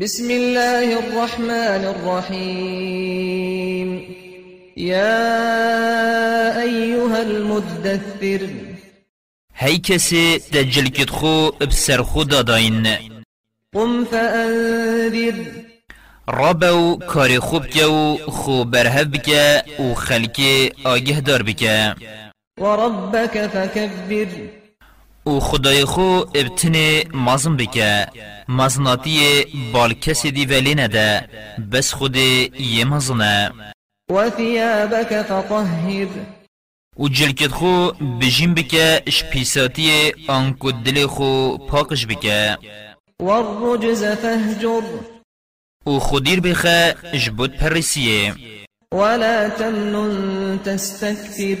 بسم الله الرحمن الرحيم. يا أيها المدثر. هی کسی دجل کت خو بسر خدا داین قم فأنذر. رابو کار خوب که و خو برهب بکه و خلک آگه دار بکه وربك فكبر. و خدای خو ابتنه مازن بکه مزناتی بال کسی دی ولی نده. بس خود یه مزنه وثيابك فطهر و جلکت خو بجیم بکه شپیساتی آنکو دل خو پاکش بکه والرجز فاهجر و خودیر بخه جبود پرسیه. ولا تمنن تستكثر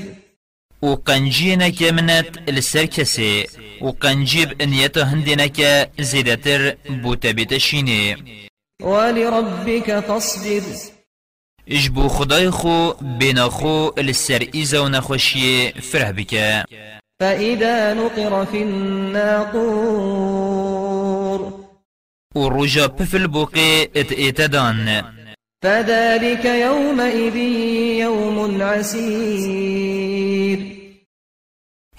و قنجی نکه منت لسر کسی و قنجیب انیتا هندی نکه زیدتر بوتا بیتا شینه ولربك فاصبر. إجبو خدای خو بنا خو لسر ایزا و نخوشی فرح بکه فإذا نقر في الناقور. و روژا پفل بوقی ات ایتدان فذلك يومئذ يوم عسير.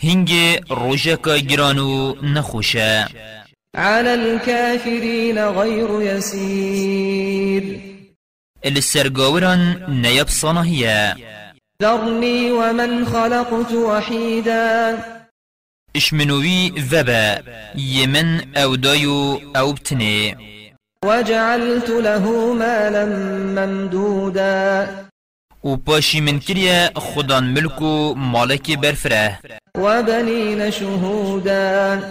هنگ روژا کا گرانو نخوشه. على الكافرين غير يسير السرگاوران نیب صناهیه ذرني ومن خلقت وحيدا اشمنوی وبا يمن أو دايو أو بتني وجعلت له مالا ممدودا. و پاشی من کریه خودان ملکو مالک برفره. وبنين شهودا.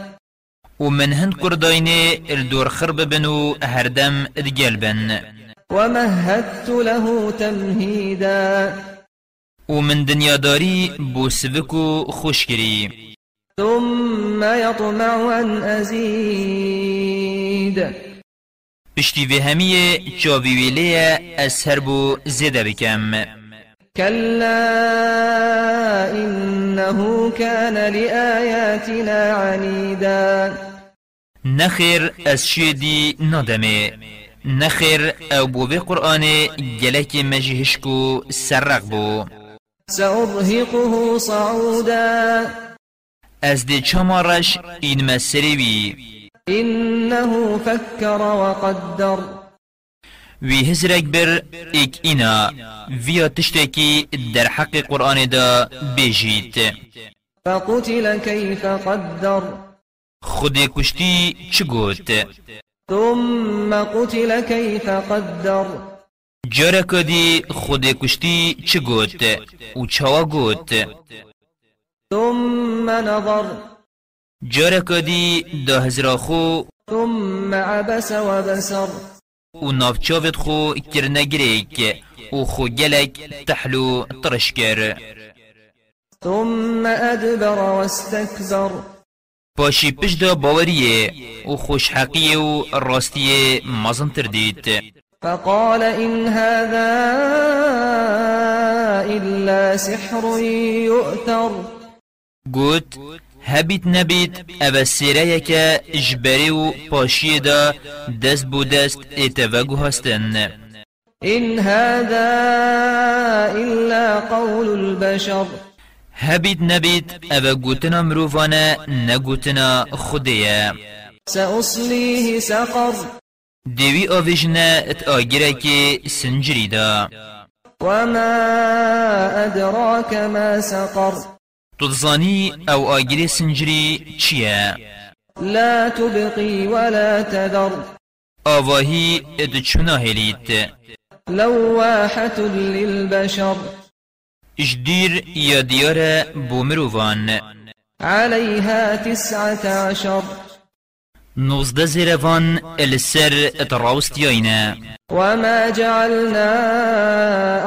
و من هند کرداینه الدور خرب بنو هردم ادگل بن. ومهدت له تمهيدا و من دنیا داری بو سوکو خوش کری ثم يطمع أن أزيد پشتی و همیه چاوی ویلیه از هر بو زیده بکم. كلا إنه كان لآياتنا عنيدا نخیر از شیدی ندمه نخیر أو بو به قرآن گلک مجهشکو سرق بو. سأرهقه صعودا. از دی چمارش مسری وی. إنه فكر وقدر. وی هزرک بر ایک اینا ویا تشتکی در حق قرآن دا بیجید. فقتل كيف قدر. خود کشتی چه گوت ثم قتل كيف قدر. جارا کدی خود کشتی چه گوت و چوا گوت ثم نظر. جارا کدی دا هزرا خو. ثم عبس وبسر و نافچاوت خو کرنگریک و خو گلک تحلو ترشکر. ثم أدبر واستكبر پاشی پش دا باوریه و خوش حقیه و راستیه مازن تردید فقال إن هذا إلا سحر يؤثر. گوت هبیت نبیت أو سیره که جبری و پاشی دا دست بو دست اتوگو هستن إن هذا إلا قول البشر. هبیت نبیت أو گوتنا مروفانه نگوتنا خودیه سأصليه سقر. دیوی آویجنه ات آگیره که سنجری دا وما أدراك ما سقر. تظانی أو آگیره سنجری چیه؟ لا تبقي ولا تذر. آواهی اد چونا هلیت لواحة للبشر. اجدیر یا دیار بومروان عليها تسعة عشر. نوزده زیروان السر اتراوست یاینه وما جعلنا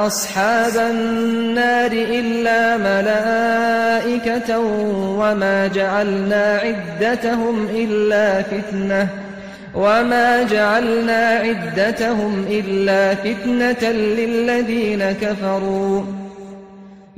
أصحاب النار إلا ملائكة وما جعلنا عدتهم إلا فتنة. وما جعلنا عدتهم إلا فتنة للذين كفروا.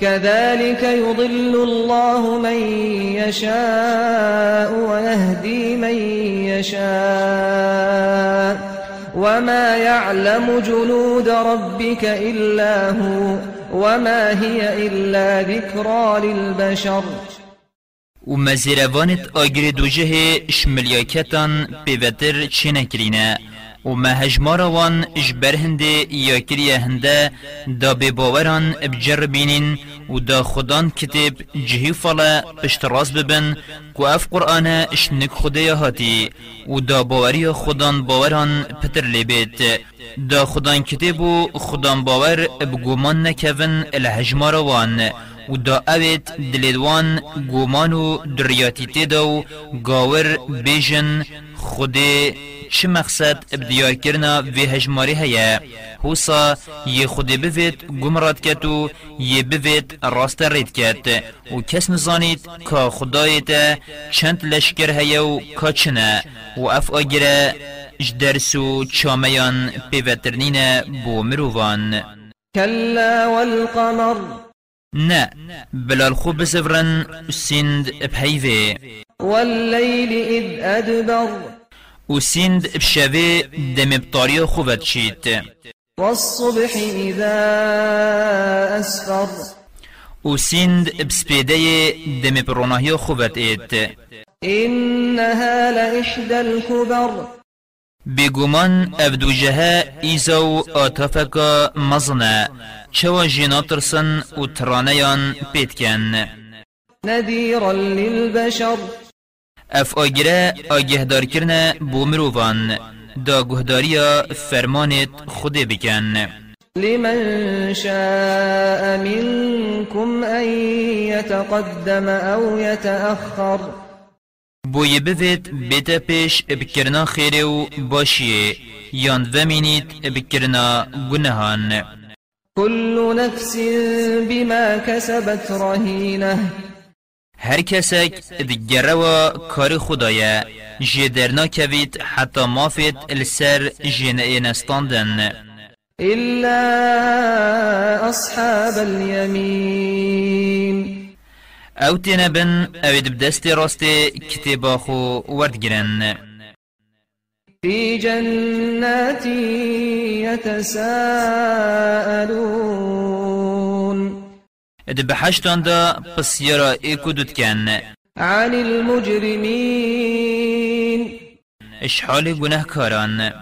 كذلك يضل الله من يشاء ويهدي من يشاء وما يعلم جنود ربك إلا هو وما هي إلا ذكرى للبشر. و مزیروانت آگر دوجه شملیاکتان پیوتر چی نکرینه و ما هجمارا وان اجبر هنده یا کریه هنده دا بباوران بجربینین و دا خودان کتب جهی فالا پشت ببن کو اف قرآن اشنک خوده هاتی و دا باوری خودان باوران پتر لیبیت دا خودان کتب و خودان باور بگومان نکون الهجمارا وان و دا اوید دلیدوان گومان و دریاتی تیدا و گاور بیجن خود چه مقصد ابدیار کرنا وی هجماری هیا حوصا یه خودی بوید گمرات کت و یه بوید راست رید کت. و کس نزانید که خدایت چند لشکر هیا و که چنه؟ و اف آگره جدرس چامیان پیوترنین بو مروان. كلا والقمر نه بلال خوب بسفرن سند بحیوه والليل إذ أدبر. و سند بشوه دم بطاري خوبت شيت والصبح إذا أسفر و سند بسبيده دم بروناهي خوبت ايت إنها لإحدى الكبر. بگومان افدو جها ایزو آتافکا مزنه. چوا جینا ترسن و ترانیان پیتکن. نذيرا للبشر. اف آگره آگه دار کرنه بو مروفان. دا گهداریا فرمانت خود بکن. لمن شاء منكم أن يتقدم أو يتأخر بوی بوید بیتا پیش بکرنا خیره و باشیه یان ومینید بکرنا گناهان كل نفس بما كسبت رهينه هر کسک دگره و کار خدایه جدرنا کوید حتی مافید السر جنه نستاندن. إلا أصحاب اليمين أو تنبن أو دبدست راست کتبا خو وردگرن في جنات يتساءلون. دبحشتان دا پسیارا ایکو دودکن عن المجرمين. اشحال گناه کاران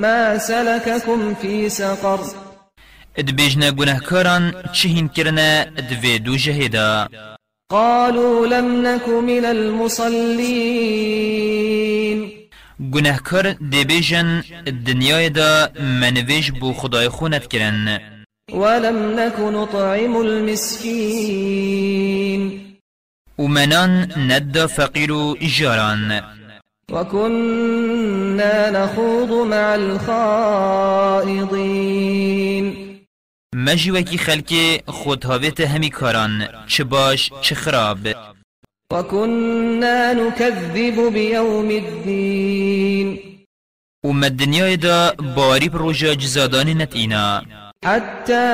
ما سلككم في سقر. دبیجنا گناه کاران چهین کرنه دوی دو جهیدا قالوا لم نك من المصلين. گناه کار دبیجن دنیای دا منویج بو خدای خونت کرن ولم نك نطعم المسكين. ومنان ند فقير جاران وكنا نخوض مع الخائضين. مجوکی خلک خود هاویت همی کاران. چه باش چه خراب. وكنا نكذب بيوم الدين. و مدنیای دا باری پروژه جزادانی نت اینا حتى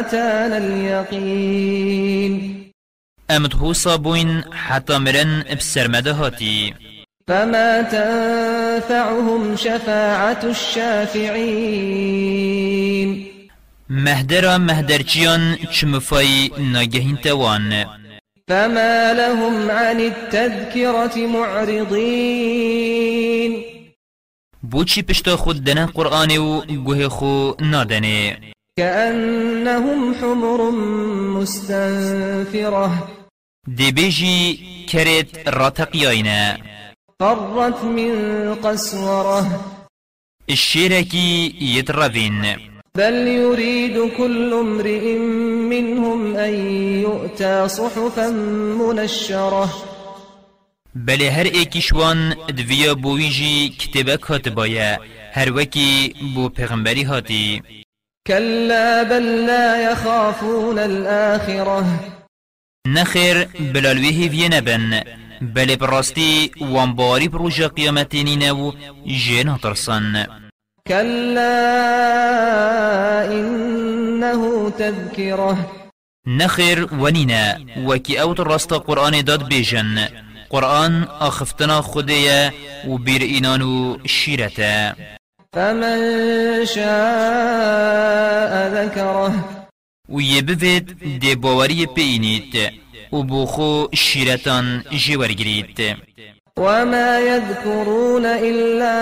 أتانا اليقين. امد هوسا بوین حتی مرن بسرمده هاتی. فما تنفعهم شفاعة الشافعين. مهدرا مهدرچیان چمفای ناگهین توان فما لهم عن التذكرة معرضين. بوچی پشتا خود دنه قرآن و گوه خو نادنه. كأنهم حمر مستنفرة. دی بیجی کرت راتقیاینه. فرت من قسورة. الشيركي يترفين بل يريد كل امرئ منهم أن يؤتى صحفا منشرة. بله هر ایکیشوان دویا بویجی کتبه کاتبایه هر وکی بو پیغمبری هاتی. كلا بل لا يخافون الآخرة. نخیر بلالوی هیویه نبن بل براستی وانباری بروژا قیامتینی نو جینا ترسن. كلا إنه تذكرة. نخیر ونینا وکی اوت راست قرآن داد بیجن قرآن آخفتنا خودیا و بیر اینانو شیرتا فمن شاء ذكره. و یه بوید دی باوری پینید و بوخو شیرتان جوارگرید وما يذكرون إلا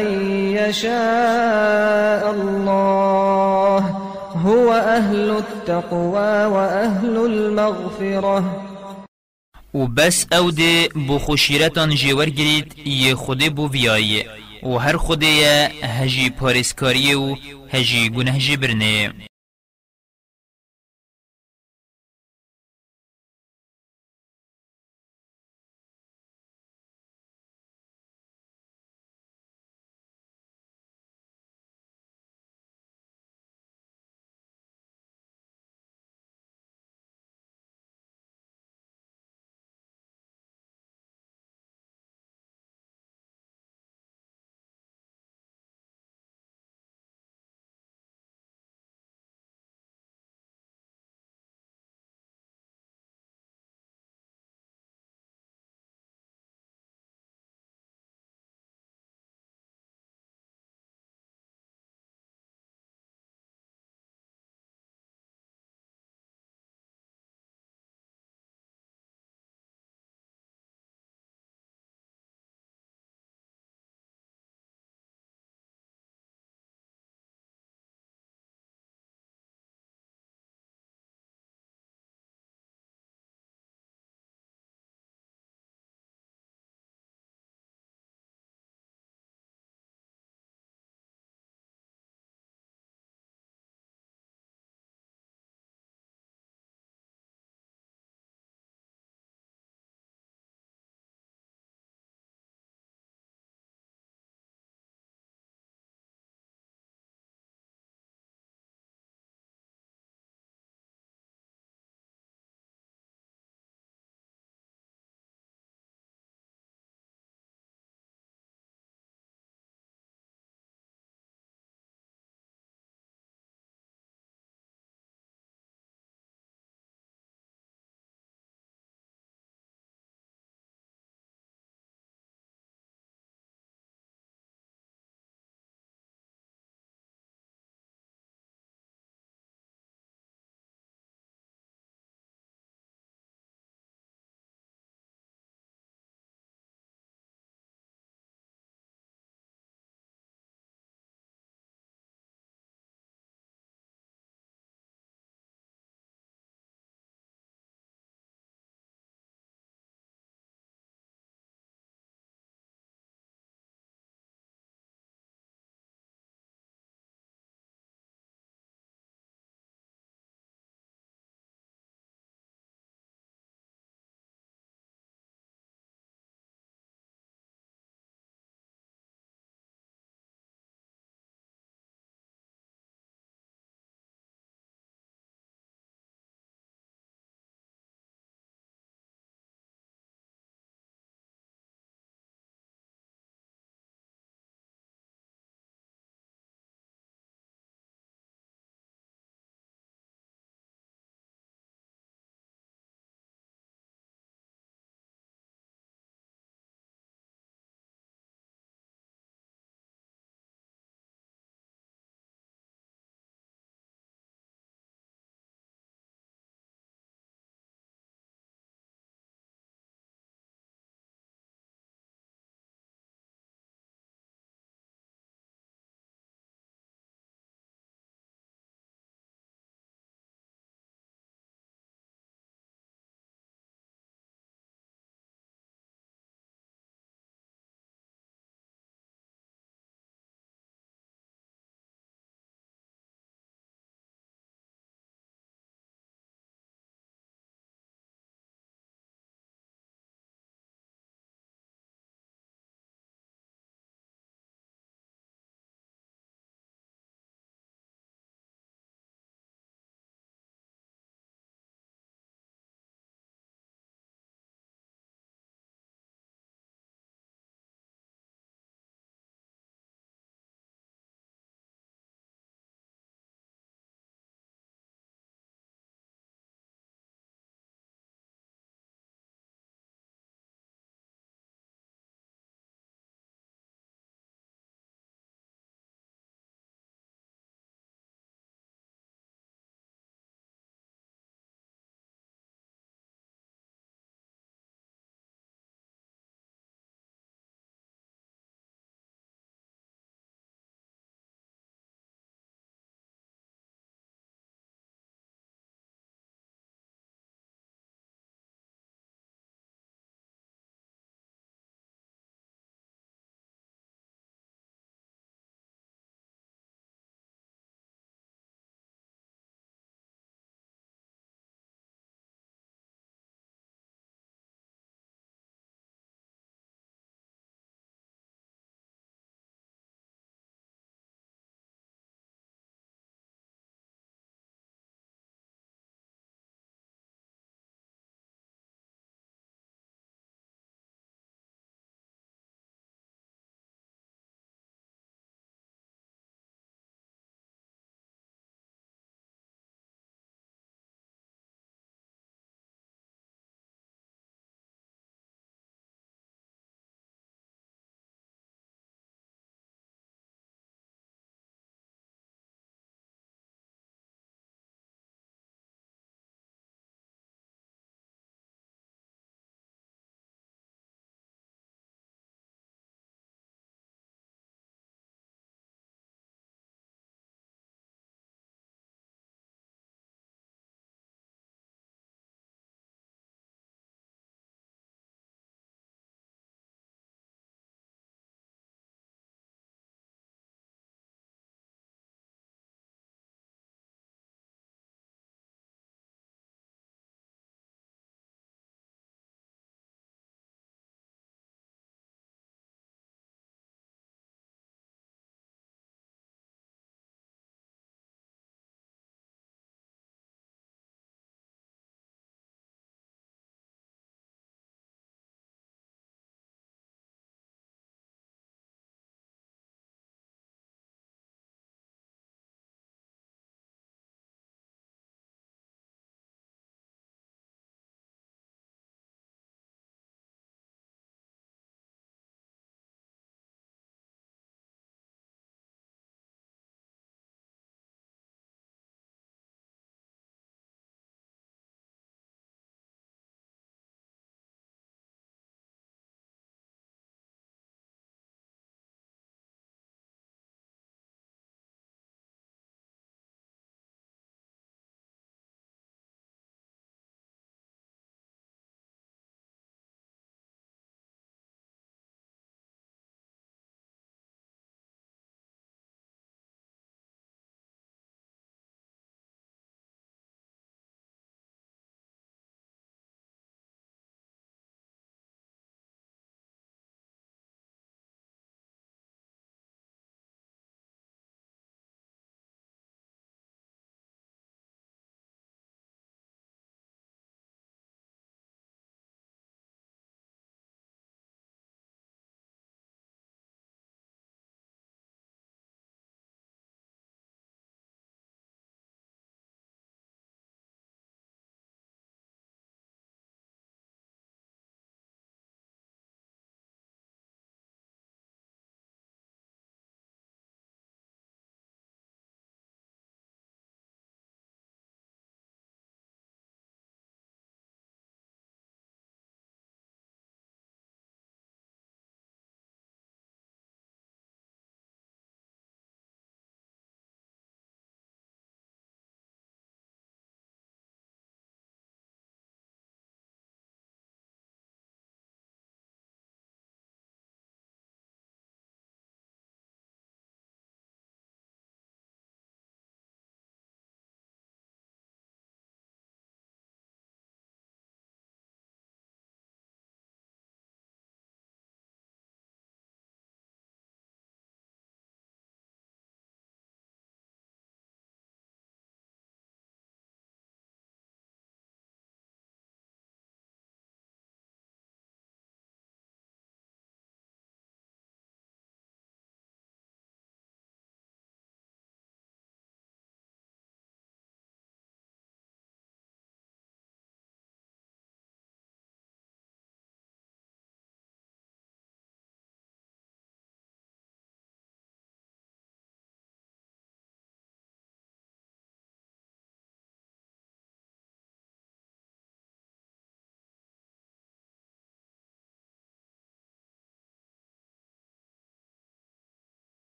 أن يشاء الله هو أهل التقوى وأهل المغفرة. و بس أو ده بو خوشیرتان جوار گرید یه خوده بو ویای و هر خوده هجی پارسکاری و هجی گنه جبرنه